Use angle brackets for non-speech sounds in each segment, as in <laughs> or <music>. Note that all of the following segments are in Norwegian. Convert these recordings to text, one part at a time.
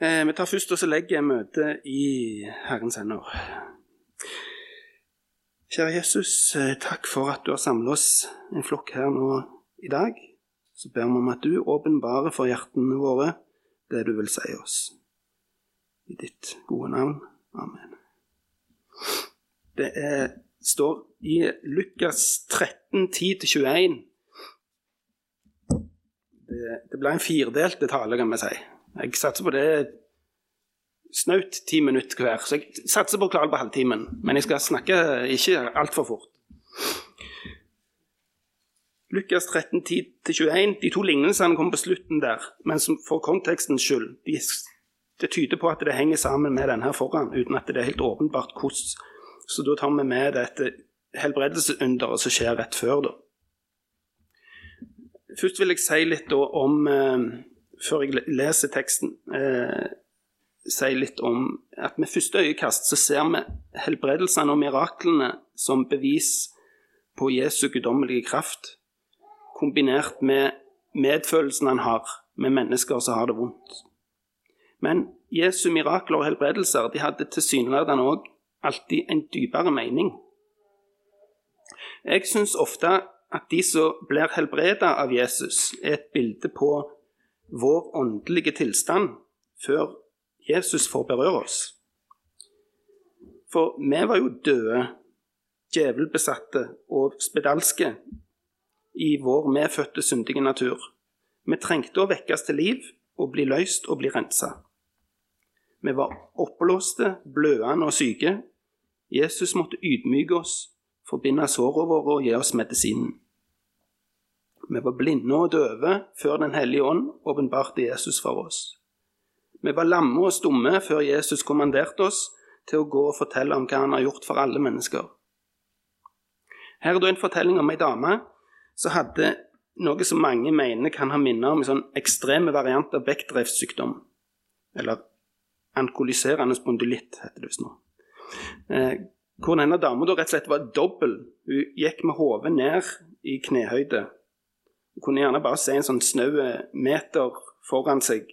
Eh, vi tar først og så legger møtet i Herrens hender. Kjære Jesus, eh, takk for at du har samlet oss en flokk her nå i dag. Så ber vi om at du åpenbarer for hjertene våre det du vil si oss. I ditt gode navn. Amen. Det er, står i Lukas 13, 10-21 det, det ble en firdelt tale, kan vi si. Jeg satser på det snaut ti minutter hver. Så jeg satser på å klare det på halvtimen. Men jeg skal snakke ikke altfor fort. Lukas 13, 10-21, de to lignelsene kommer på slutten der. Men for kontekstens skyld de, Det tyder på at det henger sammen med denne foran, uten at det er helt åpenbart hvordan. Så da tar vi med dette helbredelsesunderet som skjer rett før. da. Først vil jeg si litt om eh, Før jeg leser teksten eh, Si litt om at med første øyekast så ser vi helbredelsene og miraklene som bevis på Jesu guddommelige kraft, kombinert med medfølelsen han har med mennesker som har det vondt. Men Jesu mirakler og helbredelser de hadde tilsynelatende òg alltid en dypere mening. Jeg syns ofte at de som blir helbreda av Jesus, er et bilde på vår åndelige tilstand før Jesus får berøre oss. For vi var jo døde, djevelbesatte og spedalske i vår medfødte syndige natur. Vi trengte å vekkes til liv og bli løst og bli rensa. Vi var oppblåste, blødende og syke. Jesus måtte ydmyke oss, forbinde sårene våre og gi oss medisinen. Vi var blinde og døve før Den hellige ånd åpenbarte Jesus for oss. Vi var lamme og stumme før Jesus kommanderte oss til å gå og fortelle om hva han har gjort for alle mennesker. Her er det en fortelling om ei dame som hadde noe som mange mener kan ha minner om en sånn ekstreme variant av Bechdrevs sykdom. Eller ankoliserende spondylitt, heter det visst nå. Eh, hvor denne dama rett og slett var dobbel. Hun gikk med hodet ned i knehøyde du kunne gjerne bare se en sånn snau meter foran seg,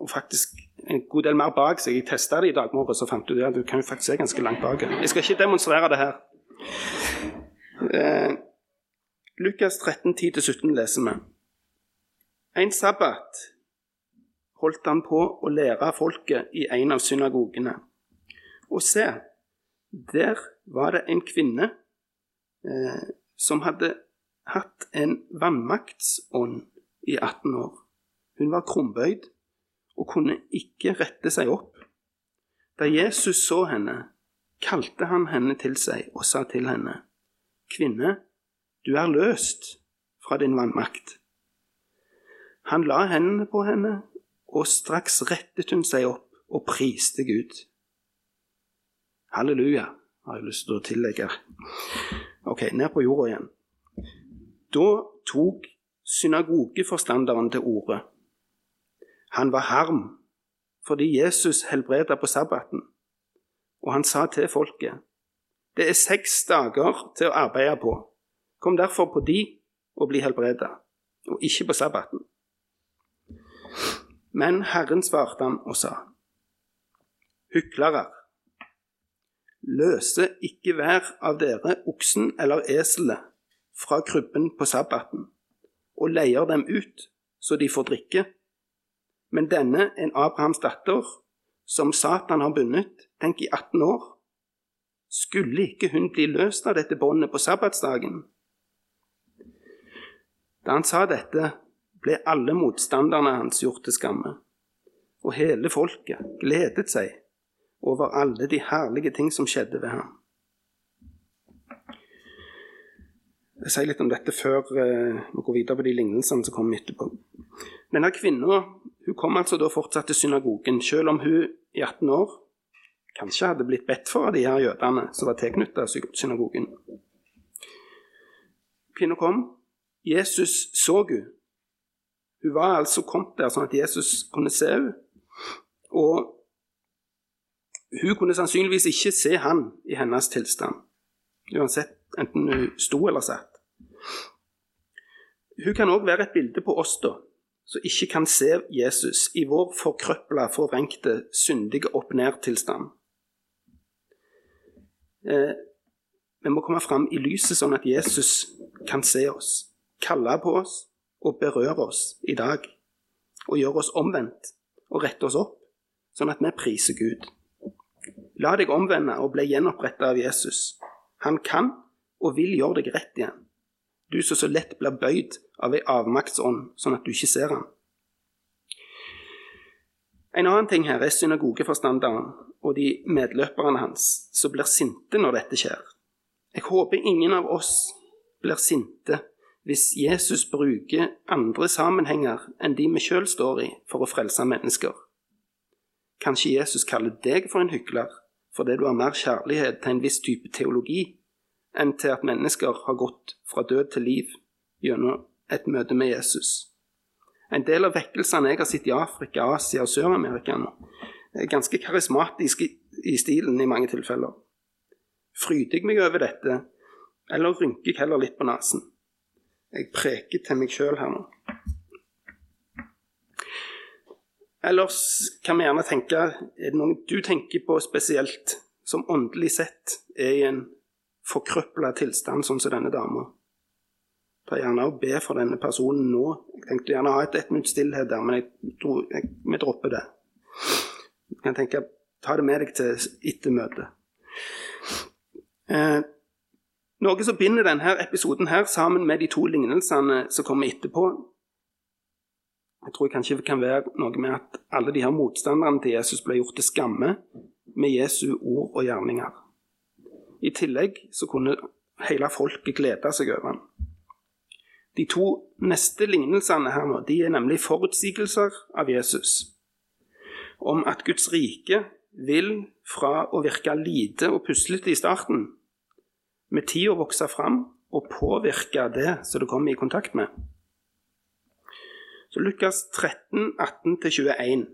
og faktisk en god del mer bak seg. Jeg testa det i dag morges og fant ut at du kan jo faktisk se ganske langt bak. Jeg skal ikke demonstrere det her. Eh, Lukas 13, 10-17 leser vi. En sabbat holdt han på å lære folket i en av synagogene. Og se, der var det en kvinne eh, som hadde hatt en vannmaktsånd i 18 år. Hun var krumbøyd og kunne ikke rette seg opp. Da Jesus så henne, kalte han henne til seg og sa til henne, Kvinne, du er løst fra din vannmakt. Han la hendene på henne, og straks rettet hun seg opp og priste Gud. Halleluja, har jeg lyst til å tillegge. Ok, ned på jorda igjen. Da tok synagogeforstanderen til orde. Han var harm fordi Jesus helbreda på sabbaten, og han sa til folket det er seks dager til å arbeide på. Kom derfor på de og bli helbreda, og ikke på sabbaten. Men Herren svarte han og sa, hyklere, løse ikke hver av dere oksen eller eselet fra krybben på sabbaten og leier dem ut så de får drikke. Men denne, en Abrahams datter, som Satan har bundet, tenk i 18 år, skulle ikke hun bli løst av dette båndet på sabbatsdagen? Da han sa dette, ble alle motstanderne hans gjort til skamme, og hele folket gledet seg over alle de herlige ting som skjedde ved ham. Jeg sier litt om dette før uh, vi går videre på de lignelsene som kommer etterpå. Denne kvinna hun kom altså da fortsatt til synagogen, selv om hun i 18 år kanskje hadde blitt bedt for av de her jødene som var tilknyttet synagogen. Kvinna kom. Jesus så hun. Hun var altså kommet der sånn at Jesus kunne se henne. Og hun kunne sannsynligvis ikke se han i hennes tilstand, uansett enten hun sto eller satt. Hun kan òg være et bilde på oss, da, som ikke kan se Jesus i vår forkrøpla, forvrengte, syndige opp-ned-tilstand. Eh, vi må komme fram i lyset, sånn at Jesus kan se oss, kalle på oss og berøre oss i dag. Og gjøre oss omvendt og rette oss opp, sånn at vi priser Gud. La deg omvende og bli gjenoppretta av Jesus. Han kan og vil gjøre deg rett igjen. Du som så lett blir bøyd av ei avmaktsånd, sånn at du ikke ser han. En annen ting her er synagogeforstanderen og de medløperne hans som blir sinte når dette skjer. Jeg håper ingen av oss blir sinte hvis Jesus bruker andre sammenhenger enn de vi sjøl står i, for å frelse mennesker. Kanskje Jesus kaller deg for en hykler fordi du har mer kjærlighet til en viss type teologi enn til at mennesker har gått fra død til liv gjennom et møte med Jesus. En del av vekkelsene jeg har sett i Afrika, Asia og Sør-Amerika er ganske karismatiske i stilen i mange tilfeller. Fryder jeg meg over dette, eller rynker jeg heller litt på nesen? Jeg preker til meg sjøl her nå. Ellers kan vi gjerne tenke Er det noe du tenker på spesielt, som åndelig sett er i en forkrøpla tilstand, sånn som denne dama. Ta gjerne og be for denne personen nå. Jeg tenkte gjerne å ha et ett minutts stillhet der, men jeg tror jeg, vi dropper det. Du kan tenke ta det med deg til etter møtet. Eh, noe som binder denne episoden her sammen med de to lignelsene som kommer etterpå, jeg tror kanskje det kan være noe med at alle de her motstanderne til Jesus ble gjort til skamme med Jesu ord og gjerninger. I tillegg så kunne hele folket glede seg over den. De to neste lignelsene her nå, de er nemlig forutsigelser av Jesus. Om at Guds rike vil fra å virke lite og puslete i starten, med tida vokse fram og påvirke det som du kommer i kontakt med. Så Lukas 13, 18-21.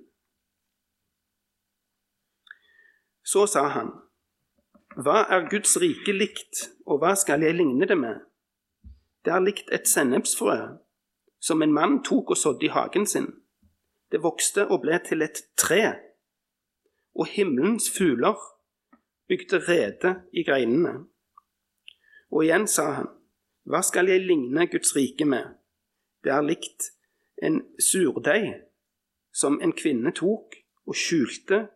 Så sa han hva er Guds rike likt, og hva skal jeg ligne det med? Det er likt et sennepsfrø som en mann tok og sådde i hagen sin. Det vokste og ble til et tre, og himmelens fugler bygde rede i greinene. Og igjen sa han, hva skal jeg ligne Guds rike med? Det er likt en surdeig som en kvinne tok og skjulte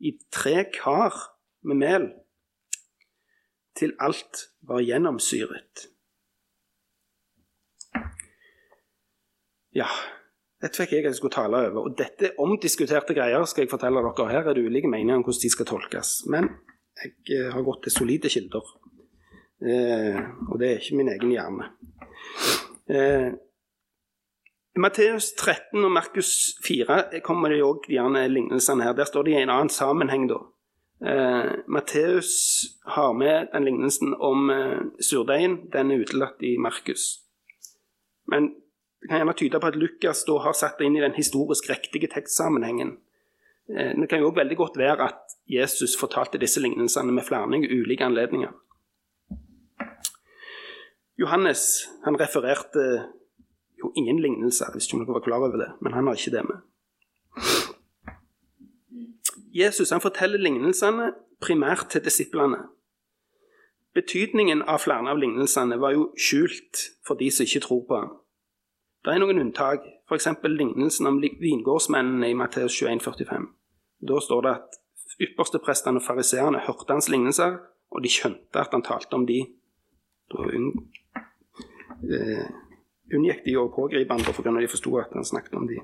i tre kar med mel til alt var gjennomsyret. Ja, dette fikk jeg at jeg skulle tale over. Og dette omdiskuterte greier skal jeg fortelle dere. Her er det ulike meninger om hvordan de skal tolkes. Men jeg eh, har gått til solide kilder. Eh, og det er ikke min egen hjerne. Eh, Matteus 13 og Markus 4 kommer det òg lignelsene her. Der står de i en annen sammenheng, da. Eh, Matteus har med den lignelsen om eh, surdeigen. Den er utelatt i Markus. Men det kan gjerne tyde på at Lukas da har satt det inn i den historisk riktige tekstsammenhengen. Eh, det kan jo òg veldig godt være at Jesus fortalte disse lignelsene med flere ulike anledninger. Johannes han refererte jo ingen lignelser, hvis ikke dere var klar over det, men han har ikke det med. Jesus han forteller lignelsene primært til disiplene. Betydningen av flere av lignelsene var jo skjult for de som ikke tror på ham. Det er noen unntak, f.eks. lignelsen om vingårdsmennene i Matteus 21, 45. Da står det at ypperste prestene og fariseerne hørte hans lignelser, og de skjønte at han talte om de. Da eh, unngikk de å pågripe ham at de forsto at han snakket om de.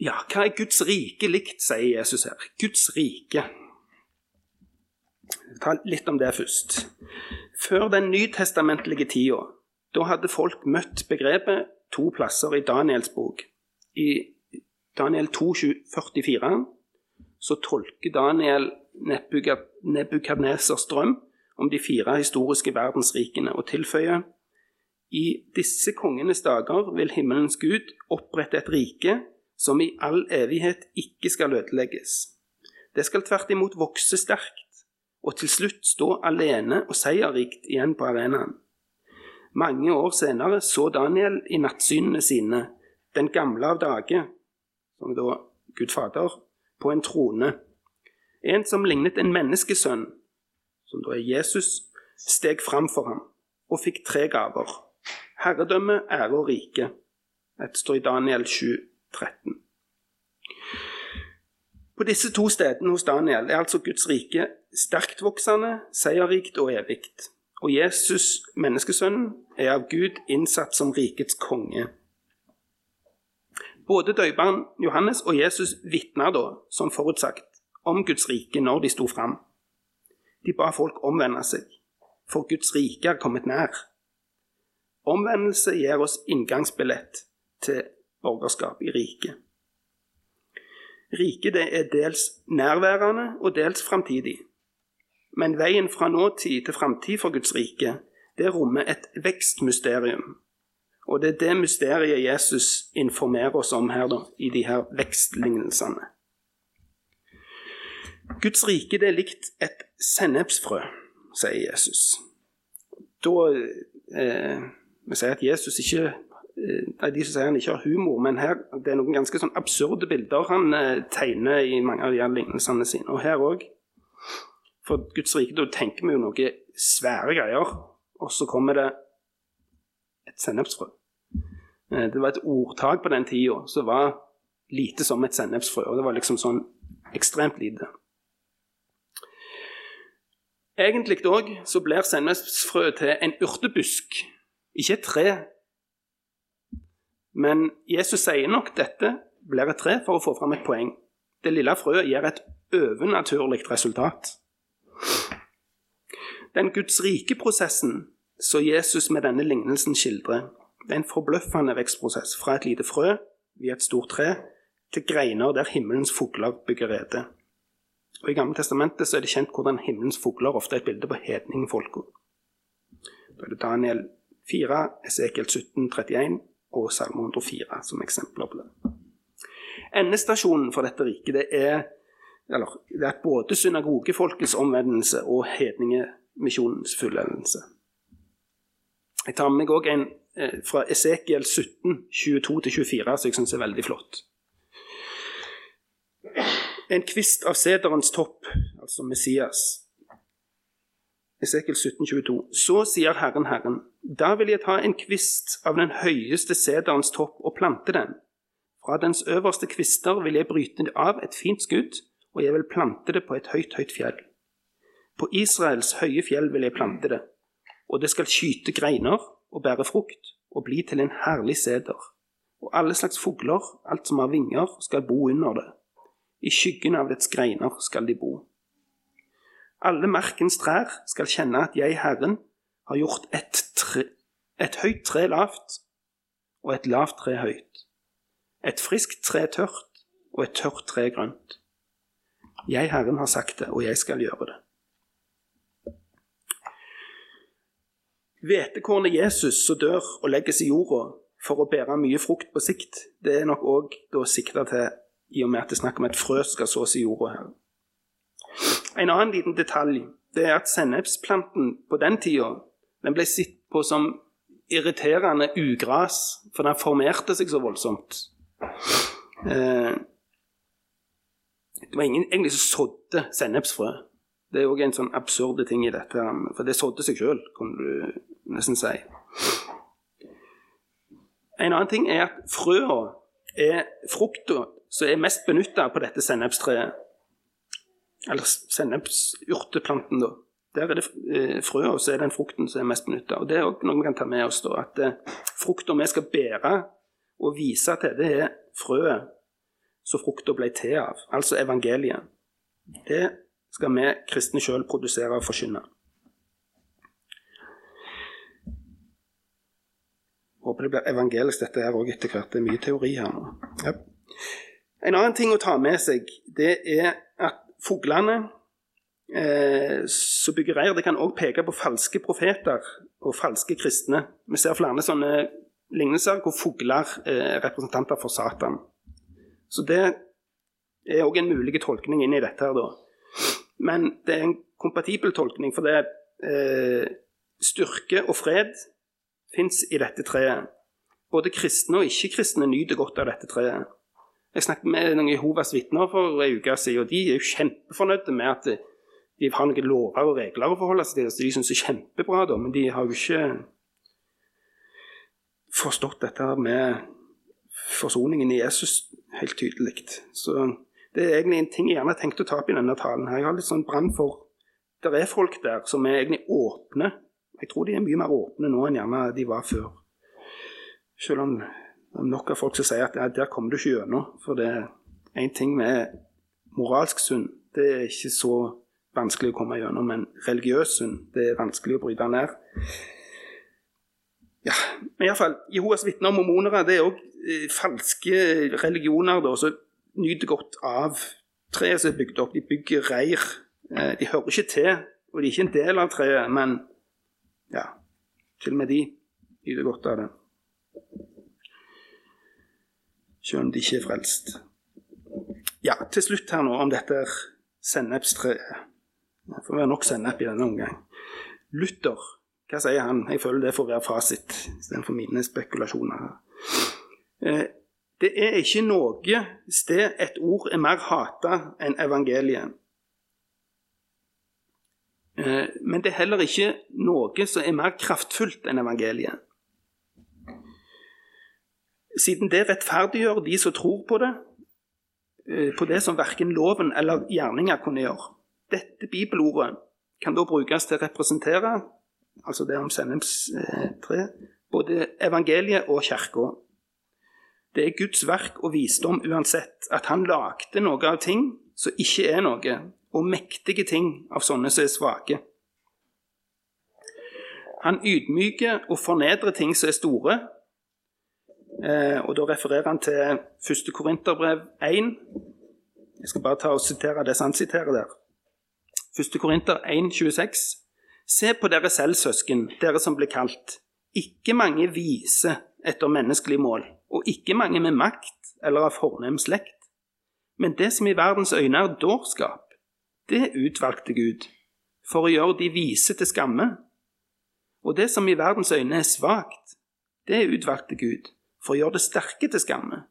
Ja, hva er Guds rike likt, sier Jesus her. Guds rike. Ta litt om det først. Før den nytestamentlige tida, da hadde folk møtt begrepet to plasser i Daniels bok. I Daniel 2, 44 så tolker Daniel Nebukadnesers drøm om de fire historiske verdensrikene og tilføyer i disse kongenes dager vil himmelens Gud opprette et rike som i all evighet ikke skal ødelegges. Det skal tvert imot vokse sterkt, og til slutt stå alene og seierrikt igjen på arenaen. Mange år senere så Daniel i nattsynene sine den gamle av dage, som da Gud Fader, på en trone. En som lignet en menneskesønn, som da er Jesus, steg fram for ham og fikk tre gaver. Herredømme, ære og rike. Dette står i Daniel 7, 13. På disse to stedene hos Daniel er altså Guds rike sterkt voksende, seierrikt og evig. Og Jesus, menneskesønnen, er av Gud innsatt som rikets konge. Både døperen Johannes og Jesus vitna da, som forutsagt, om Guds rike når de sto fram. De ba folk omvende seg, for Guds rike er kommet nær. Omvendelse gir oss inngangsbillett til borgerskap i riket. Riket er dels nærværende og dels framtidig. Men veien fra nåtid til framtid for Guds rike, det rommer et vekstmysterium. Og det er det mysteriet Jesus informerer oss om her, da, i de her vekstlignelsene. Guds rike det er likt et sennepsfrø, sier Jesus. Da eh, Vi sier at Jesus ikke eh, er de som sier han ikke har humor, men her det er noen ganske sånn absurde bilder han eh, tegner i mange av de her lignelsene sine. Og her òg. For Guds rike, da tenker vi jo noe svære greier, og så kommer det et sennepsfrø. Eh, det var et ordtak på den tida som var lite som et sennepsfrø, og det var liksom sånn ekstremt lite. Egentlig òg så blir sennepsfrø til en urtebusk, ikke et tre. Men Jesus sier nok dette blir et tre for å få fram et poeng. Det lille frøet gir et overnaturlig resultat. Den Guds rike-prosessen som Jesus med denne lignelsen skildrer, det er en forbløffende vekstprosess fra et lite frø via et stort tre til greiner der himmelens fugler bygger rede. Og I Gamle testamentet så er det kjent hvordan himmelens fugler ofte er et bilde på hedningfolka. Da er det Daniel 4, Esekiel 17, 31 og Salme 104 som eksempler på det. Endestasjonen for dette riket det er, eller, det er både synagogefolkets omvendelse og hedningemisjonens fullendelse. Jeg tar med meg òg en eh, fra Esekiel 17, 22-24, som jeg syns er veldig flott en kvist av sederens topp, altså Messias. Esekiel 17, 22. Så sier Herren Herren, da vil jeg ta en kvist av den høyeste sederens topp og plante den. Fra dens øverste kvister vil jeg bryte av et fint skudd, og jeg vil plante det på et høyt, høyt fjell. På Israels høye fjell vil jeg plante det, og det skal skyte greiner og bære frukt og bli til en herlig seder. Og alle slags fugler, alt som har vinger, skal bo under det. I skyggen av dets greiner skal de bo. Alle markens trær skal kjenne at jeg, Herren, har gjort et, tre, et høyt tre lavt og et lavt tre høyt. Et friskt tre tørt og et tørt tre grønt. Jeg, Herren, har sagt det, og jeg skal gjøre det. Hvetekornet Jesus som dør og legges i jorda for å bære mye frukt på sikt, det er nok òg sikta til i og med at det er snakk om et frø skal sås i jorda her. En annen liten detalj det er at sennepsplanten på den tida den ble sett på som irriterende ugras, for den formerte seg så voldsomt. Eh, det var ingen egentlig som sådde sennepsfrø. Det er òg en sånn absurde ting i dette, for det sådde seg sjøl, kan du nesten si. En annen ting er at frøa er frukta som er mest benytta på dette sennepstreet, eller sennepsurteplanten, da, der er det frø, og så er den frukten som er mest benytta. Det er òg noe vi kan ta med oss. da, At eh, frukta vi skal bære og vise til, det er frøet som frukta ble til av, altså evangeliet. Det skal vi kristne sjøl produsere og forkynne. Håper det blir evangelisk dette her òg etter hvert. Det er mye teori her nå. Ja. En annen ting å ta med seg, det er at fuglene eh, som bygger reir, det kan òg peke på falske profeter og falske kristne. Vi ser flere sånne lignelser hvor fugler er representanter for Satan. Så det er òg en mulig tolkning inn i dette. her da. Men det er en kompatibel tolkning, for det eh, styrke og fred fins i dette treet. Både kristne og ikke-kristne nyter godt av dette treet. Jeg snakket med noen Jehovas vitner for en uke siden, og de er jo kjempefornøyde med at de har noen lover og regler å forholde seg til. Så de syns det er kjempebra, da, men de har jo ikke forstått dette med forsoningen i Jesus helt tydelig. Så det er egentlig en ting jeg gjerne har tenkt å ta opp i denne talen. her. Jeg har litt sånn brann for Det er folk der som er egentlig åpne. Jeg tror de er mye mer åpne nå enn gjerne de var før. Selv om nok av folk som sier at ja, der kommer du ikke gjennom. For det er én ting med moralsk synd, det er ikke så vanskelig å komme gjennom. Men religiøs synd, det er vanskelig å bryte ned. Ja, men iallfall, Jehovas vitner og mormonere det er òg eh, falske religioner da, som nyter godt av treet som er bygd opp. De bygger reir. Eh, de hører ikke til, og de er ikke en del av treet, men ja, til og med de nyter godt av det selv om de ikke er frelst. Ja, til slutt her nå om dette sennepstreet. Det får være nok sennep i denne omgang. Luther, hva sier han? Jeg føler det får være fasit istedenfor mine spekulasjoner. Eh, det er ikke noe sted et ord er mer hata enn evangeliet. Eh, men det er heller ikke noe som er mer kraftfullt enn evangeliet. Siden det rettferdiggjør de som tror på det, eh, på det som verken loven eller gjerninger kunne gjøre. Dette bibelordet kan da brukes til å representere altså det om sennepstre, både evangeliet og kirka. Det er Guds verk og visdom uansett at han lagde noe av ting som ikke er noe, og mektige ting av sånne som er svake. Han ydmyker og fornedrer ting som er store, Eh, og Da refererer han til 1. Korinterbrev 1. Jeg skal bare ta og sitere det han siterer der. 1. Korinter 1, 26. Se på dere selv, søsken, dere som ble kalt. Ikke mange vise etter menneskelig mål, og ikke mange med makt eller av fornem slekt. Men det som i verdens øyne er dårskap, det utvalgte Gud, for å gjøre de vise til skamme. Og det som i verdens øyne er svakt, det utvalgte Gud, for å gjøre det sterke til skamme.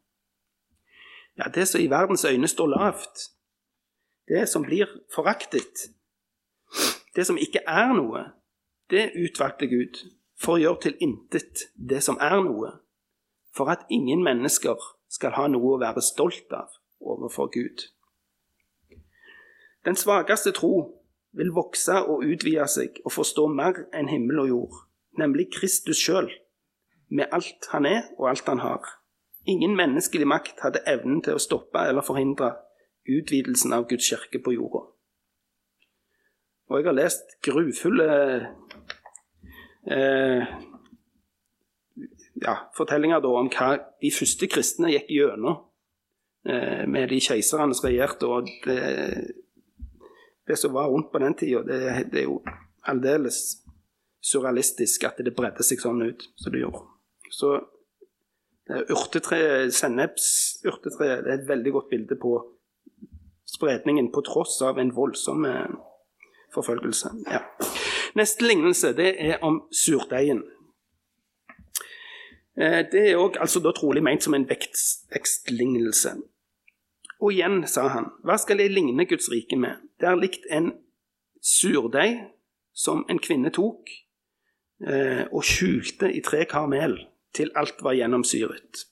Ja, det som i verdens øyne står lavt, det som blir foraktet, det som ikke er noe, det utvalgte Gud for å gjøre til intet det som er noe, for at ingen mennesker skal ha noe å være stolt av overfor Gud. Den svakeste tro vil vokse og utvide seg og forstå mer enn himmel og jord, nemlig Kristus sjøl med alt han er og alt han har. Ingen menneskelig makt hadde evnen til å stoppe eller forhindre utvidelsen av Guds kirke på jorda. Og jeg har lest grufulle eh, ja, fortellinger om hva de første kristne gikk gjennom eh, med de keiserne som regjerte. og det, det, som var rundt på den tida, det, det er jo aldeles surrealistisk at det bredde seg sånn ut som det gjorde. Så urtetreet, sennepsurtetreet, er et veldig godt bilde på spredningen på tross av en voldsom eh, forfølgelse. Ja. Neste lignelse det er om surdeigen. Eh, det er òg altså trolig ment som en vekstlignelse. Og igjen sa han, hva skal jeg ligne Guds rike med? Det er likt en surdeig som en kvinne tok eh, og skjulte i tre kar mel til alt var gjennomsyret.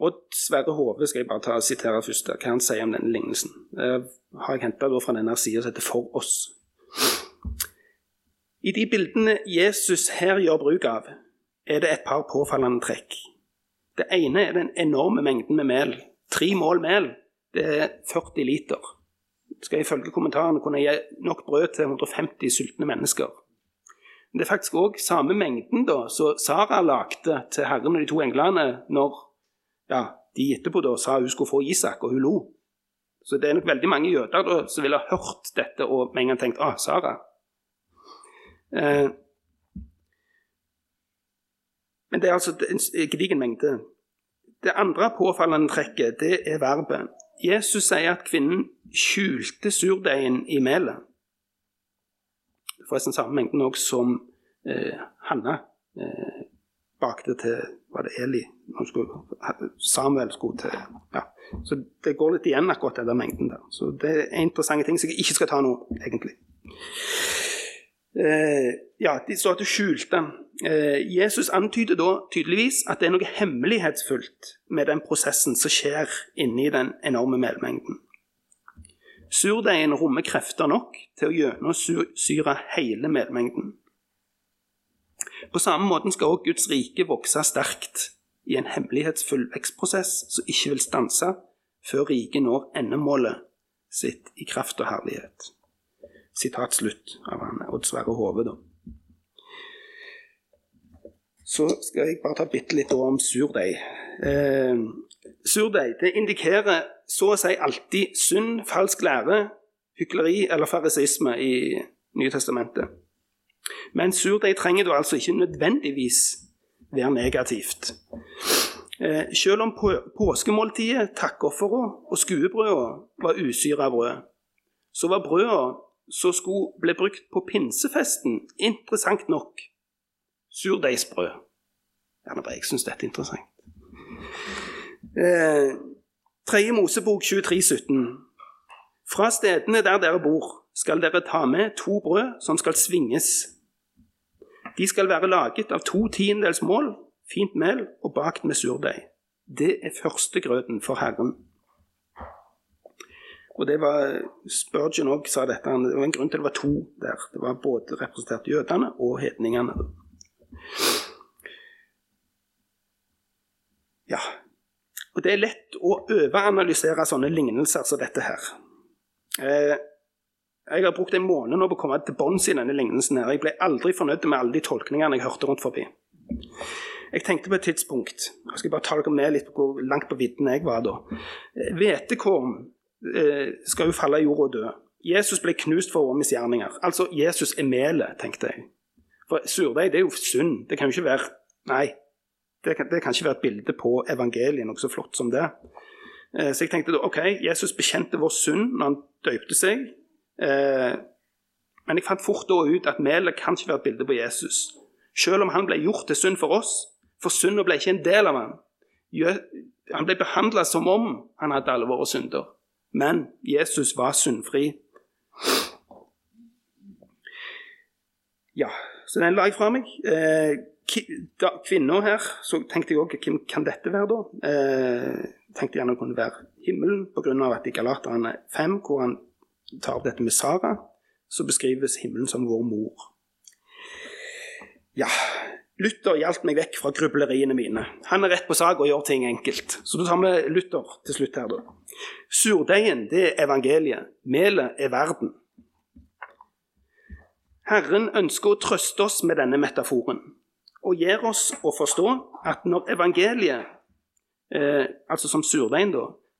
Odd Sverre Hove skal jeg bare ta og sitere først, hva han sier om denne lignelsen. Det har jeg henta fra denne sida som heter For oss. I de bildene Jesus her gjør bruk av, er det et par påfallende trekk. Det ene er den enorme mengden med mel. Tre mål mel, det er 40 liter. Skal ifølge kommentarene kunne gi nok brød til 150 sultne mennesker. Det er faktisk òg samme mengden da, som Sara lagde til Herren og de to englene når ja, de etterpå da sa hun skulle få Isak, og hun lo. Så det er nok veldig mange jøder da, som ville ha hørt dette og med en gang tenkt ah, Sara. Eh, men det er altså en gedigen mengde. Det andre påfallende trekket det er verbet. Jesus sier at kvinnen skjulte surdeigen i melet forresten samme mengden også som eh, Hanna eh, bakte til Var det Eli? Skulle, Samuel skulle til ja. Så det går litt igjen, akkurat den mengden der. Så det er interessante ting som jeg ikke skal ta nå, egentlig. Eh, ja, de står at det skjulte. Eh, Jesus antyder da tydeligvis at det er noe hemmelighetsfullt med den prosessen som skjer inni den enorme melmengden. Surdeigen rommer krefter nok til å gjennomsyre hele medmengden. På samme måten skal også Guds rike vokse sterkt i en hemmelighetsfull vekstprosess som ikke vil stanse før riket når endemålet sitt i kraft og herlighet. Sitat slutt av han Odd Sverre Hove, da. Så skal jeg bare ta bitte litt om surdeig. Eh, surdeig det indikerer så å si alltid synd, falsk lære, hykleri eller farisisme i Nye Testamentet. Men surdeig trenger du altså ikke nødvendigvis være negativt. Eh, selv om på, påskemåltidet, takkoffera og skuebrøda var usyra brød, så var brøda som skulle bli brukt på pinsefesten, interessant nok surdeigsbrød. Jeg syns dette er interessant. Eh, 3. Mosebok 23, 17. Fra stedene der dere bor, skal dere ta med to brød som skal svinges. De skal være laget av to tiendedels mål fint mel og bakt med surdeig. Det er førstegrøten for Herren. Og det var Spurgeon òg sa dette. Det var en grunn til det var to der. Det var både representert jødene og hedningene. Ja. Og det er lett å overanalysere sånne lignelser som dette her. Eh, jeg har brukt en måned nå på å komme til bunns i denne lignelsen. her. Jeg ble aldri fornøyd med alle de tolkningene jeg hørte rundt forbi. Jeg tenkte på et tidspunkt Jeg skal bare ta dere med litt på hvor langt på vidden jeg var da. Eh, hvetekorn eh, skal jo falle i jorda og dø. Jesus ble knust for våre misgjerninger. Altså, Jesus er melet, tenkte jeg. For surdeig, det er jo synd. Det kan jo ikke være Nei. Det kan, det kan ikke være et bilde på evangeliet, noe så flott som det. Eh, så jeg tenkte da, OK, Jesus bekjente vår synd når han døypte seg. Men jeg fant fort da ut at melet kan ikke være et bilde på Jesus. Selv om han ble gjort til synd for oss, for synda ble ikke en del av ham. Han ble behandla som om han hadde alle våre synder. Men Jesus var syndfri. Ja, så den la jeg fra meg. Eh, Kvinna her, så tenkte jeg òg hvem kan dette være, da? Eh, tenkte gjerne det kunne være himmelen, pga. at i Galaterne 5, hvor han tar opp dette med Sara, så beskrives himmelen som vår mor. Ja, Luther hjalp meg vekk fra grubleriene mine. Han er rett på sak og gjør ting enkelt. Så da tar vi Luther til slutt her, da. Surdeigen, det er evangeliet. Melet er verden. Herren ønsker å trøste oss med denne metaforen og gir oss å forstå at når evangeliet, eh, altså som surdeigen,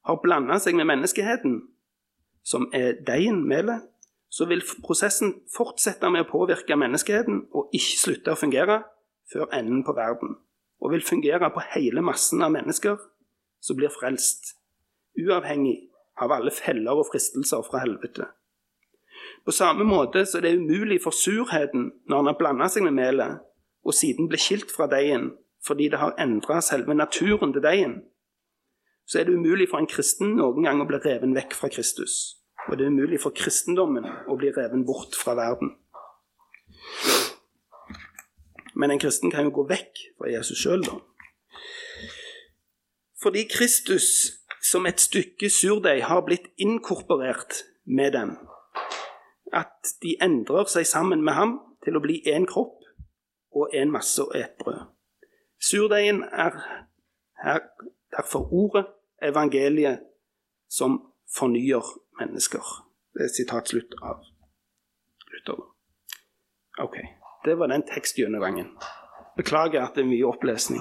har blanda seg med menneskeheten, som er deigen, melet, så vil prosessen fortsette med å påvirke menneskeheten og ikke slutte å fungere før enden på verden, og vil fungere på hele massen av mennesker som blir frelst, uavhengig av alle feller og fristelser fra helvete. På samme måte så er det umulig for surheten når han har blanda seg med melet, og siden ble skilt fra deigen fordi det har endra selve naturen til deigen, så er det umulig for en kristen noen gang å bli reven vekk fra Kristus. Og det er umulig for kristendommen å bli reven bort fra verden. Men en kristen kan jo gå vekk fra Jesus sjøl, da. Fordi Kristus som et stykke surdeig har blitt inkorporert med dem. At de endrer seg sammen med ham til å bli én kropp og en masse og et brød. Surdeigen er her derfor ordet, evangeliet, som fornyer mennesker. Det er sitat slutt av Luther. Ok. Det var den tekstgjennomgangen. Beklager at det er mye opplesning.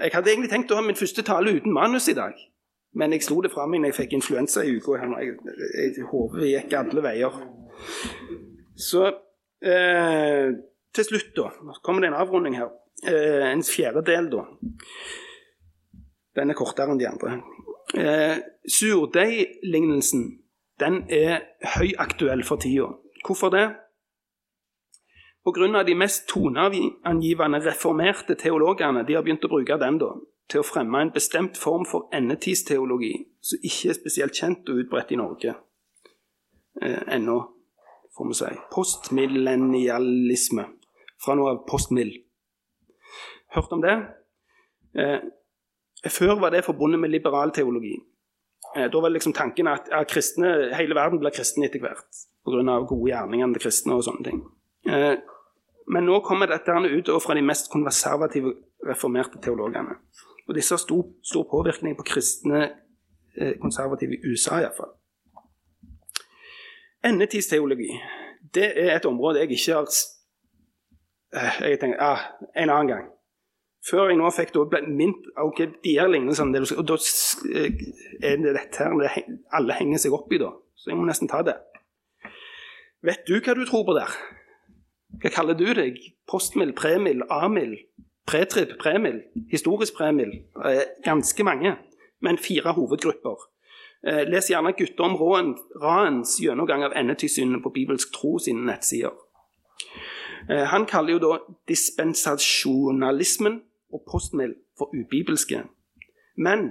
Jeg hadde egentlig tenkt å ha min første tale uten manus i dag, men jeg slo det fra meg når jeg fikk influensa i uka. Hodet gikk alle veier. Så eh, til slutt, da. Nå kommer det en avrunding her. Eh, en fjerdedel, da. Den er kortere enn de andre. Eh, Surdeiglignelsen den er høyaktuell for tida. Hvorfor det? Pga. de mest toneangivende reformerte teologene de har begynt å bruke den da, til å fremme en bestemt form for endetidsteologi som ikke er spesielt kjent og utbredt i Norge eh, ennå, får vi si. Postmillennialisme. Fra noe av Post Mill. Hørt om det? Eh, før var det forbundet med liberal teologi. Eh, da var liksom tanken at at kristne, hele verden blir kristne etter hvert pga. gode gjerninger til kristne og sånne ting. Eh, men nå kommer dette ut fra de mest konservative, reformerte teologene. Og disse har stor, stor påvirkning på kristne eh, konservative i USA iallfall. Endetidsteologi det er et område jeg ikke har Jeg tenker ah, en annen gang. Før jeg nå fikk det ble mint, ok, de her sånn, og da er det dette her det alle henger seg opp i, da. Så jeg må nesten ta det. Vet du hva du tror på der? Hva kaller du deg? Postmil, premil, amil, pretrib, premil, historisk premil? Ganske mange, men fire hovedgrupper. Eh, les gjerne Guttorm Raens gjennomgang av endetidssynet på Bibelsk tro sine nettsider. Eh, han kaller jo da dispensasjonalismen og postmill for ubibelske. Men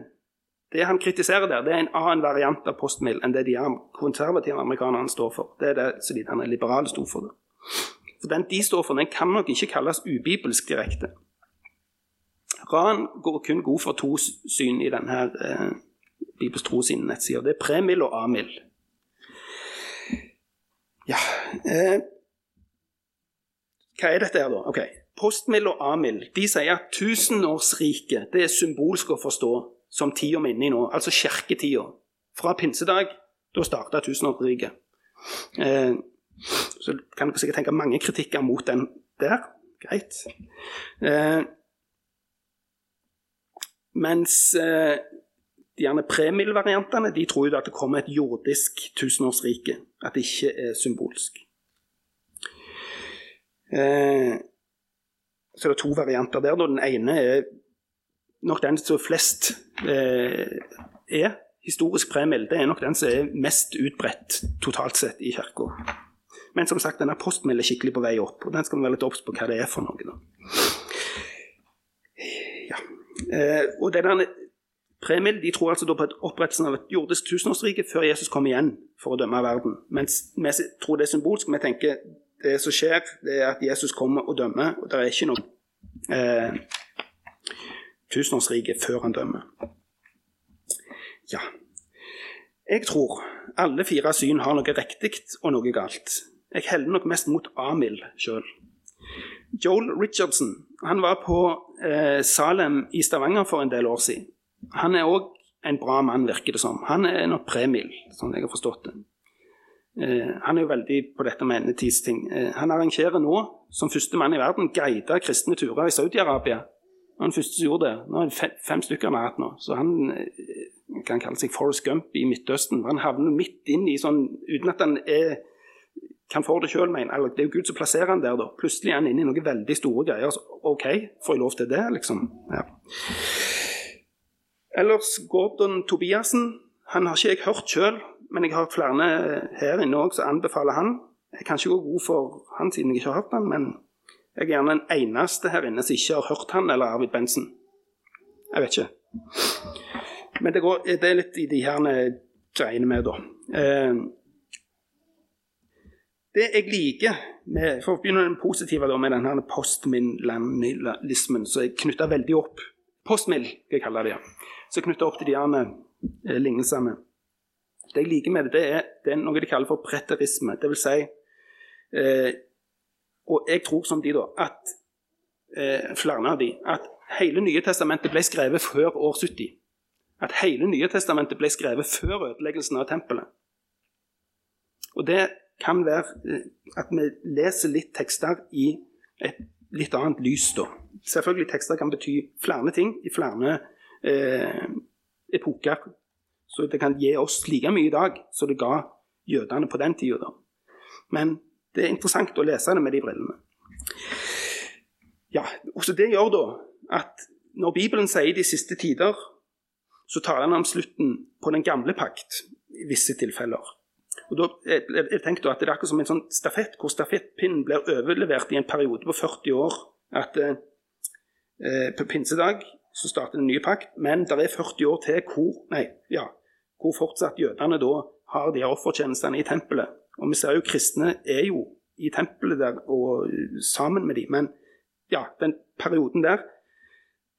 det han kritiserer der, det er en annen variant av postmill enn det de konservative amerikanerne står for. Det er det han er en sto for. Det. For den de står for, den kan nok ikke kalles ubibelsk direkte. Ran går kun god for to syn i denne eh, Bibels tro sine nettsider. Det er premill og amill. Ja eh, Hva er dette her, da? Ok, Postmil og Amil de sier at tusenårsriket det er symbolsk å forstå som tida vi er inne i nå, altså kirketida. Fra pinsedag, da starta tusenårsriket. Eh, så kan dere sikkert tenke mange kritikker mot den der. Greit. Eh, mens eh, de gjerne premil-variantene de tror jo at det kommer et jordisk tusenårsrike. At det ikke er symbolsk. Eh, så det er to varianter der. Den ene er nok den som flest eh, er. Historisk premiel det er nok den som er mest utbredt totalt sett i kirka. Men som sagt, denne postmild er skikkelig på vei opp, og den skal vi være litt obs på hva det er for noe. Ja. Eh, og denne Premil de tror altså da på et opprettelsen av et jordisk tusenårsrike før Jesus kom igjen for å dømme verden. Mens vi tror det er symbolsk. Vi tenker det som skjer, det er at Jesus kommer og dømmer, og det er ikke noe eh, tusenårsrike før han dømmer. Ja. Jeg tror alle fire syn har noe riktig og noe galt. Jeg heller nok mest mot Amil sjøl. Joel Richardson han var på eh, Salem i Stavanger for en del år siden. Han er òg en bra mann, virker det som. Han er nok premil, sånn jeg har forstått det. Eh, han er jo veldig på dette med endetidsting. Eh, han arrangerer nå, som første mann i verden, guida kristne turer i Saudi-Arabia. Han første som gjorde det. Nå er det fem, stykker han har hatt nå. Så han eh, kan kalle seg Forrest Gump i Midtøsten. Han havner midt inn i sånn Uten at han er kan få det sjøl, men det er jo Gud som plasserer han der, da. Plutselig er han inne i noen veldig store greier. Så OK, får jeg lov til det, liksom? Ja. Ellers Gordon Tobiassen. Han har ikke jeg hørt sjøl, men jeg har flere her inne òg som anbefaler han. Jeg kan ikke gå god for han siden jeg ikke har hørt han, men jeg er gjerne den eneste her inne som ikke har hørt han eller Arvid Bensen. Jeg vet ikke. Men det, går, det er litt i de her greiene med, da. Eh, det jeg liker med, For å begynne den positive da, med denne postmillennialismen, som er knytta veldig opp Postmill, skal jeg kalle det. ja. Så knytta opp til de her eh, lignelsene. Det jeg liker med det, det er, det er noe de kaller for preterisme. Det vil si eh, Og jeg tror som de, da, at eh, flere av de, at hele Nye Testamentet ble skrevet før år 70. At hele Nye Testamentet ble skrevet før ødeleggelsen av tempelet. Og det kan være eh, at vi leser litt tekster i et litt annet lys, da. Selvfølgelig tekster kan bety flere ting i flere eh, epoker. Så det kan gi oss like mye i dag som det ga jødene på den tida. Men det er interessant å lese det med de brillene. Ja, også Det gjør da at når Bibelen sier de siste tider, så taler den om slutten på den gamle pakt i visse tilfeller. Og da, jeg, jeg tenkte at Det er akkurat som en sånn stafett, hvor stafettpinnen blir overlevert i en periode på 40 år. At eh, På pinsedag så starter en ny pakt, men det er 40 år til hvor, nei, ja, hvor fortsatt jødene da har de offertjenestene i tempelet. Og vi ser jo kristne er jo i tempelet der og sammen med dem. Men ja, den perioden der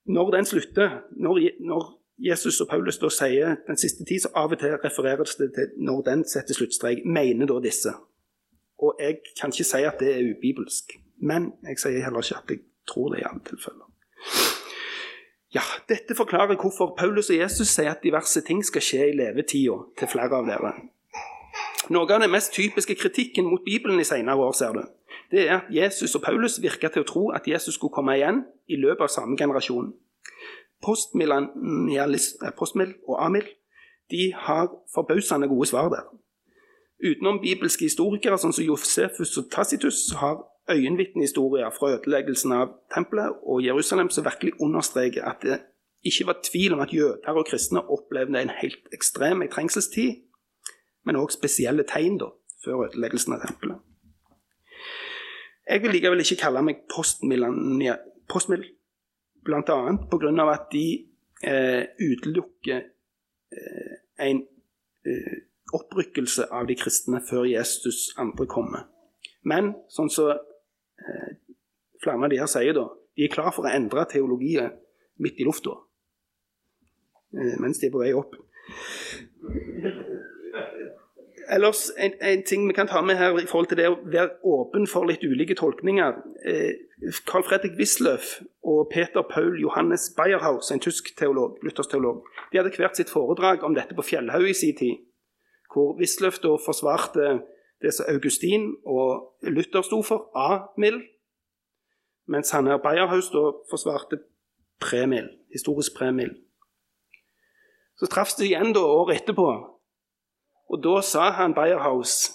Når den slutter, når, når Jesus og Paulus da sier den siste tid, så av og til refereres det til når den setter sluttstrek, mener da disse. Og jeg kan ikke si at det er ubibelsk, men jeg sier heller ikke at jeg tror det i alle tilfeller. Ja, Dette forklarer hvorfor Paulus og Jesus sier at diverse ting skal skje i levetida til flere av dere. Noe av den mest typiske kritikken mot Bibelen i senere år, ser du, det er at Jesus og Paulus virka til å tro at Jesus skulle komme igjen i løpet av samme generasjon. Eh, postmill og Amil de har forbausende gode svar der. Utenom bibelske historikere sånn som Josefus og Tacitus har øyenvitnehistorier fra ødeleggelsen av tempelet og Jerusalem som virkelig understreker at det ikke var tvil om at jøder og kristne opplevde en helt ekstrem trengselstid, men òg spesielle tegn da, før ødeleggelsen av tempelet. Jeg vil likevel ikke kalle meg postmill, Bl.a. pga. at de eh, utelukker eh, en eh, opprykkelse av de kristne før Jesus andre kommer. Men sånn som så, flere av de her sier, da, de er klar for å endre teologien midt i lufta eh, mens de er på vei opp. Ellers, en, en, ting vi kan ta med her i forhold til det å være åpen for litt ulike tolkninger. Eh, Carl Fredrik Wisløff og Peter Paul Johannes Beierhaus, en tysk teolog, luthersteolog, de hadde hvert sitt foredrag om dette på Fjellhaug i sin tid. Hvor Wisløff da forsvarte det som Augustin og Luther sto for, A-mill, mens han her Bayerhaus da forsvarte premild, historisk premil. Så traff de igjen da året etterpå og da sa han Bayerhaus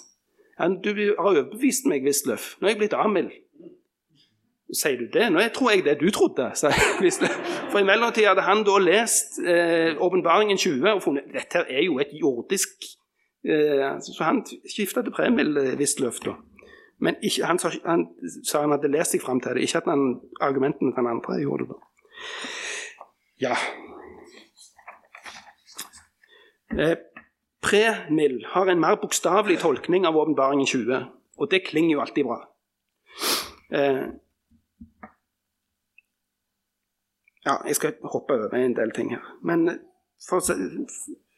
du har overbevist meg, Wisløff. Nå er jeg blitt Amil. Sier du det? Nå tror jeg det du trodde, sa <laughs> Wisløff. For i mellomtida hadde han da lest eh, Åpenbaringen eh, 20 og funnet dette er jo et jordisk Så han skifta til Premil eh, Wisløff, da. Men ikke, han, sa, han, sa han hadde lest seg fram til det, ikke at han, argumentene til den andre gjorde det. Ja. Eh, Premil har en mer bokstavelig tolkning av åpenbaringen 20, og det klinger jo alltid bra. Eh, ja, jeg skal hoppe over en del ting her. Men for å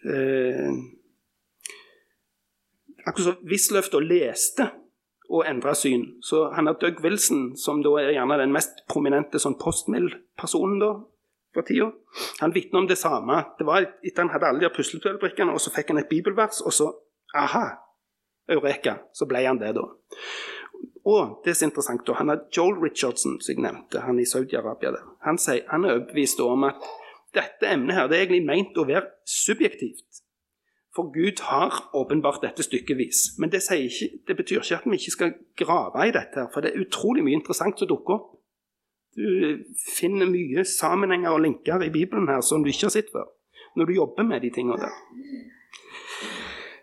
eh, Akkurat som Wisløff leste og endra syn, så han har Doug Wilson, som da er gjerne den mest prominente sånn postmill-personen for tida. Han vitner om det samme. Det var etter han hadde alle de puslespillbrikkene, og så fikk han et bibelvers, og så aha, eureka, så ble han det, da. Og det er så interessant, da, han har Joel Richardson, som jeg nevnte, han i Saudi-Arabia. der. Han, sier, han er overbevist om at dette emnet her, det er egentlig meint å være subjektivt. For Gud har åpenbart dette stykkevis. Men det, ikke, det, betyr ikke at vi ikke skal grave i dette. For det er utrolig mye interessant som dukker opp. Du finner mye sammenhenger og linker i Bibelen her som du ikke har sett før, når du jobber med de tingene der.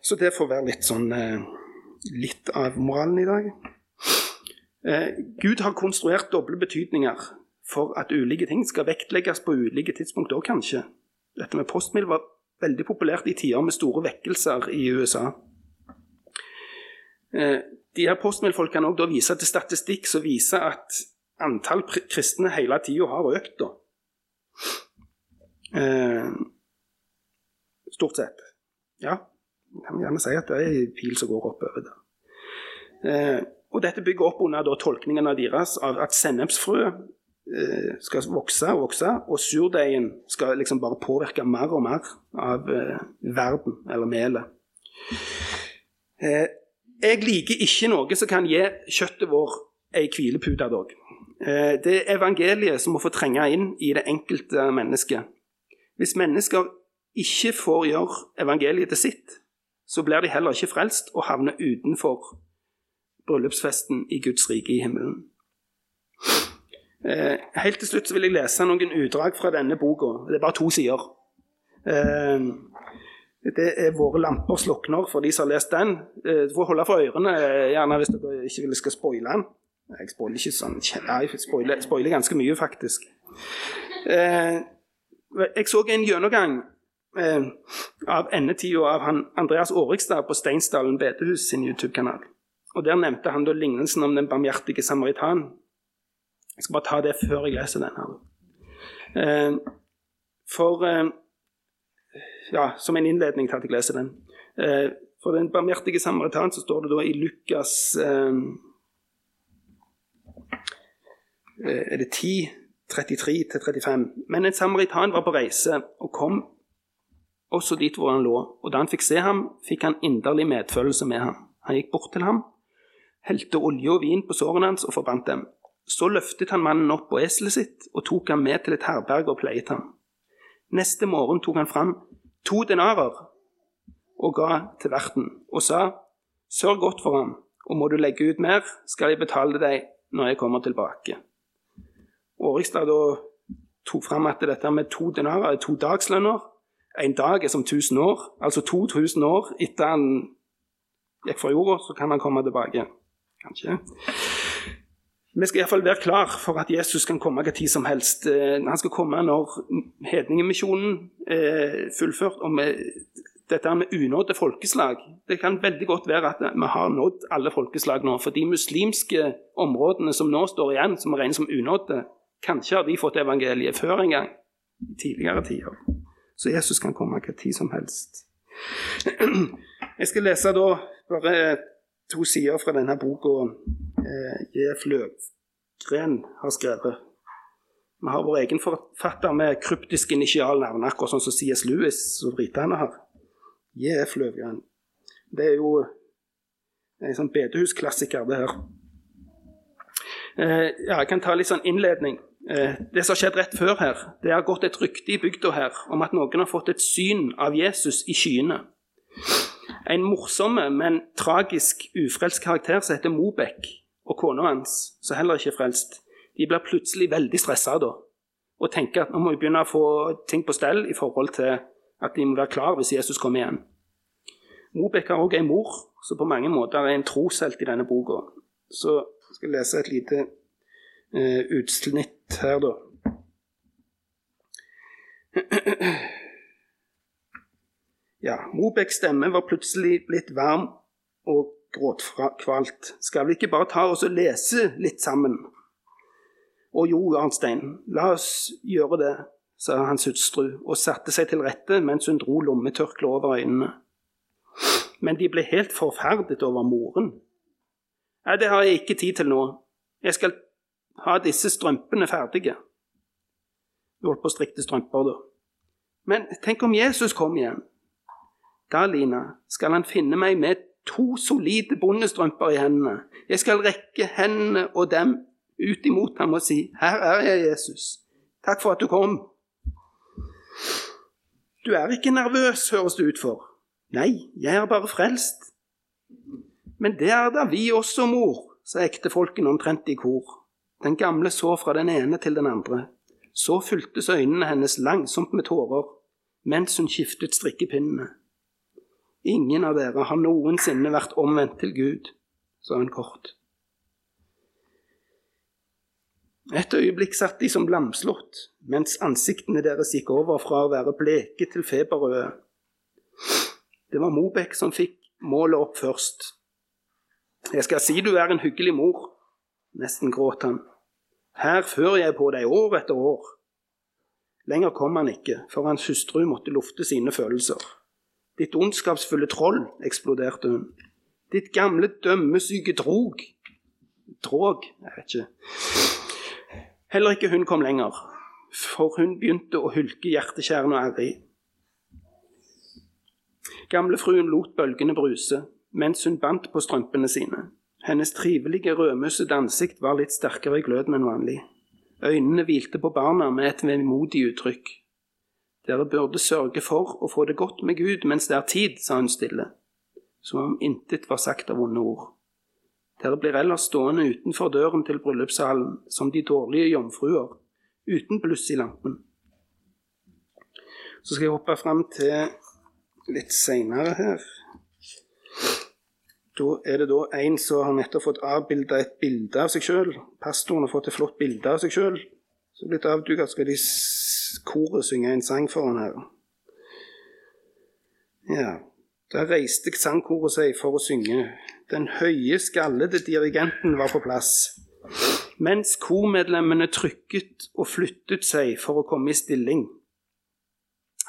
Så det får være litt sånn eh, litt av moralen i dag. Eh, Gud har konstruert doble betydninger for at ulike ting skal vektlegges på ulike tidspunkt òg, kanskje. Dette med postmiddel var veldig populært i tider med store vekkelser i USA. Eh, de her postmildfolkene kan òg vise til statistikk som viser at antall kristne hele tida har økt. Eh, stort sett. Ja, jeg kan gjerne si at det er en pil som går oppover der. Eh, og dette bygger opp under da, tolkningen av deres av at sennepsfrø skal vokse og vokse, og surdeigen skal liksom bare påvirke mer og mer av eh, verden, eller melet. Eh, jeg liker ikke noe som kan gi kjøttet vår ei hvilepute dog. Eh, det er evangeliet som må få trenge inn i det enkelte mennesket. Hvis mennesker ikke får gjøre evangeliet til sitt, så blir de heller ikke frelst og havner utenfor bryllupsfesten i Guds rike i himmelen. Eh, helt til slutt vil jeg lese noen utdrag fra denne boka. Det er bare to sider. Eh, Det er 'Våre lamper slukner', for de som har lest den. Eh, du får holde for ørene gjerne hvis dere ikke vil skal spoile den. Jeg spoiler ikke sånn Jeg spoiler, ganske mye, faktisk. Jeg så en gjennomgang av endetida av han Andreas Årikstad på Steinsdalen bedehus sin YouTube-kanal. Og Der nevnte han da lignelsen om den barmhjertige samaritan. Jeg skal bare ta det før jeg leser den. her. Eh, for eh, Ja, som en innledning til at jeg leser den. Eh, for den barmhjertige samaritan så står det da i Lukas Er det 10, 33-35? Men en samaritan var på reise og kom også dit hvor han lå. Og da han fikk se ham, fikk han inderlig medfølelse med ham. Han gikk bort til ham, helte olje og vin på sårene hans og forbandt dem. Så løftet han mannen opp på eselet sitt og tok ham med til et herberg og pleiet ham. Neste morgen tok han fram to denarer og ga til verten og sa, Sørg godt for ham, og må du legge ut mer, skal jeg betale deg når jeg kommer tilbake. Årikstad tok fram at dette med to denarer er to dagslønner, en dag er som 1000 år. Altså 2000 år etter han gikk fra jorda, så kan han komme tilbake. Kanskje. Vi skal iallfall være klar for at Jesus kan komme hva tid som helst. Eh, han skal komme når hedningemisjonen er fullført. og med dette med unådde folkeslag Det kan veldig godt være at vi har nådd alle folkeslag nå. For de muslimske områdene som nå står igjen, som regnes som unådde, kanskje har de fått evangeliet før en gang. I tidligere tider. Så Jesus kan komme hva tid som helst. <clears throat> Jeg skal lese da bare to sider fra denne boka eh, J.F. Løvgren har skrevet. Vi har vår egen forfatter med kryptiske initialnavn, akkurat sånn som C.S. Lewis og britene har. J.F. Løvgren. Det er jo en sånn bedehusklassiker, det her. Eh, ja, jeg kan ta litt sånn innledning. Eh, det som har skjedd rett før her, det har gått et rykte i bygda her om at noen har fått et syn av Jesus i skyene. En morsom, men tragisk ufrelst karakter som heter Mobek, og kona hans, som heller ikke er frelst, de blir plutselig veldig stressa da, og tenker at nå må vi begynne å få ting på stell i forhold til at de må være klar hvis Jesus kommer igjen. Mobek har òg ei mor som på mange måter er en troshelt i denne boka. Så jeg skal lese et lite uh, utsnitt her, da. <clears throat> Ja, Mobeks stemme var plutselig blitt varm og gråtkvalt. Skal vi ikke bare ta oss og lese litt sammen? Og jo, Arnstein, la oss gjøre det, sa hans hustru og satte seg til rette mens hun dro lommetørkleet over øynene. Men de ble helt forferdet over moren. Nei, det har jeg ikke tid til nå. Jeg skal ha disse strømpene ferdige. Du holdt på å strikke strømper, da. Men tenk om Jesus kom igjen. Da, Lina, skal han finne meg med to solide bondestrømper i hendene. Jeg skal rekke hendene og dem ut imot ham og si, 'Her er jeg, Jesus. Takk for at du kom.' Du er ikke nervøs, høres det ut for. Nei, jeg er bare frelst. Men det er da vi også, mor, sa ektefolkene omtrent i kor. Den gamle så fra den ene til den andre. Så fyltes øynene hennes langsomt med tårer mens hun skiftet strikkepinnene. Ingen av dere har noensinne vært omvendt til Gud, sa hun kort. Et øyeblikk satt de som lamslått, mens ansiktene deres gikk over fra å være bleke til feberrøde. Det var Mobek som fikk målet opp først. Jeg skal si du er en hyggelig mor, nesten gråt han. Her fører jeg på deg år etter år. Lenger kom han ikke, for hans hustru måtte lufte sine følelser. Ditt ondskapsfulle troll, eksploderte hun. Ditt gamle dømmesyke drog. Drog? Jeg vet ikke. Heller ikke hun kom lenger, for hun begynte å hulke hjertekjærende og ærrig. Gamlefruen lot bølgene bruse mens hun bandt på strømpene sine. Hennes trivelige, rødmussede ansikt var litt sterkere i gløden enn vanlig. Øynene hvilte på barna med et vemodig uttrykk. Dere burde sørge for å få det godt med Gud mens det er tid, sa hun stille, som om intet var sagt av vonde ord. Dere blir ellers stående utenfor døren til bryllupssalen som de dårlige jomfruer, uten bluss i lampen. Så skal jeg hoppe fram til litt seinere her. Da er det da en som har nettopp fått avbilda et bilde av seg sjøl. Pastoren har fått et flott bilde av seg sjøl. Så blitt avduka skal de koret synge en sang for han her. Ja, da reiste sangkoret seg for å synge. Den høye, skallede dirigenten var på plass. Mens kormedlemmene trykket og flyttet seg for å komme i stilling.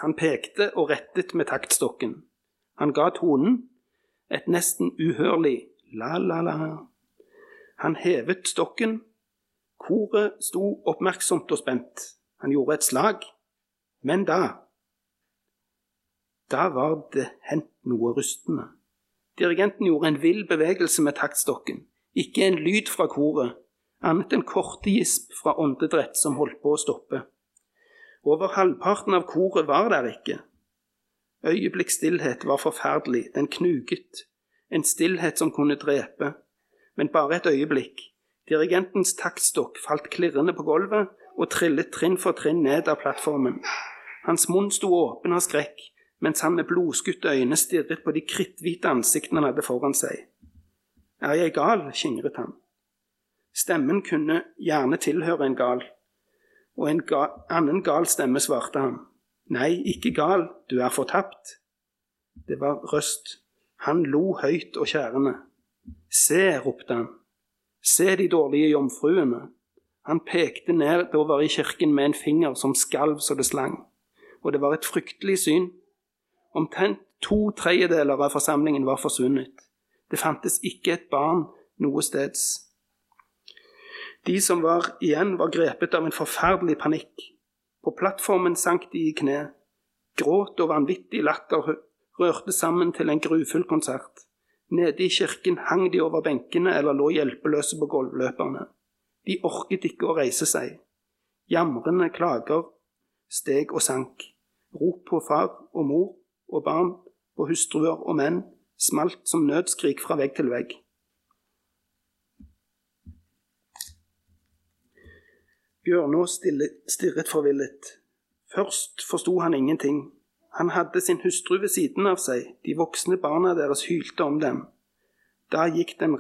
Han pekte og rettet med taktstokken. Han ga tonen et nesten uhørlig la-la-la. Han hevet stokken. Koret sto oppmerksomt og spent. Han gjorde et slag. Men da Da var det hendt noe rustende. Dirigenten gjorde en vill bevegelse med taktstokken. Ikke en lyd fra koret, annet enn korte gisp fra åndedrett som holdt på å stoppe. Over halvparten av koret var der ikke. Øyeblikksstillhet var forferdelig, den knuget. En stillhet som kunne drepe. Men bare et øyeblikk. Dirigentens taktstokk falt klirrende på gulvet og trillet trinn for trinn ned av plattformen. Hans munn sto åpen av skrekk, mens han med blodskutte øyne stirret på de kritthvite ansiktene han hadde foran seg. Er jeg gal? skingret han. Stemmen kunne gjerne tilhøre en gal, og en ga annen gal stemme svarte han. Nei, ikke gal, du er fortapt. Det var Røst. Han lo høyt og kjærende. Se, ropte han. Se de dårlige jomfruene. Han pekte nedover i kirken med en finger som skalv så det slang. Og det var et fryktelig syn. Omtrent to tredjedeler av forsamlingen var forsvunnet. Det fantes ikke et barn noe steds. De som var igjen, var grepet av en forferdelig panikk. På plattformen sank de i kne. Gråt og vanvittig latter rørte sammen til en grufull konsert. Nede i kirken hang de over benkene eller lå hjelpeløse på gulvløperne. De orket ikke å reise seg. Jamrende klager steg og sank. Rop på far og mor og barn, på hustruer og menn, smalt som nødskrik fra vegg til vegg. Bjørnå stirret forvillet. Først forsto han ingenting. Han hadde sin hustru ved siden av seg, de voksne barna deres hylte om dem. Da gikk den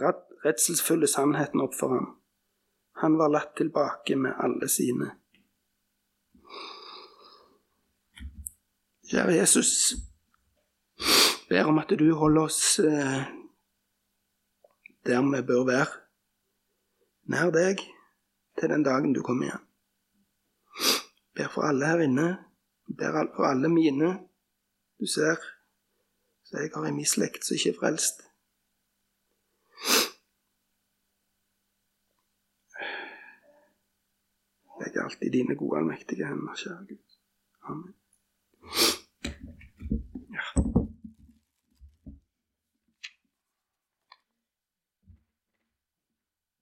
redselsfulle sannheten opp for ham. Han var latt tilbake med alle sine. Kjære Jesus, ber om at du holder oss eh, der vi bør være, nær deg til den dagen du kommer igjen. Ber for alle her inne. Ber for alle mine. Du ser, så jeg har i min slekt som ikke er frelst. Jeg er alltid dine gode, allmektige hender, kjære Gud. Amen.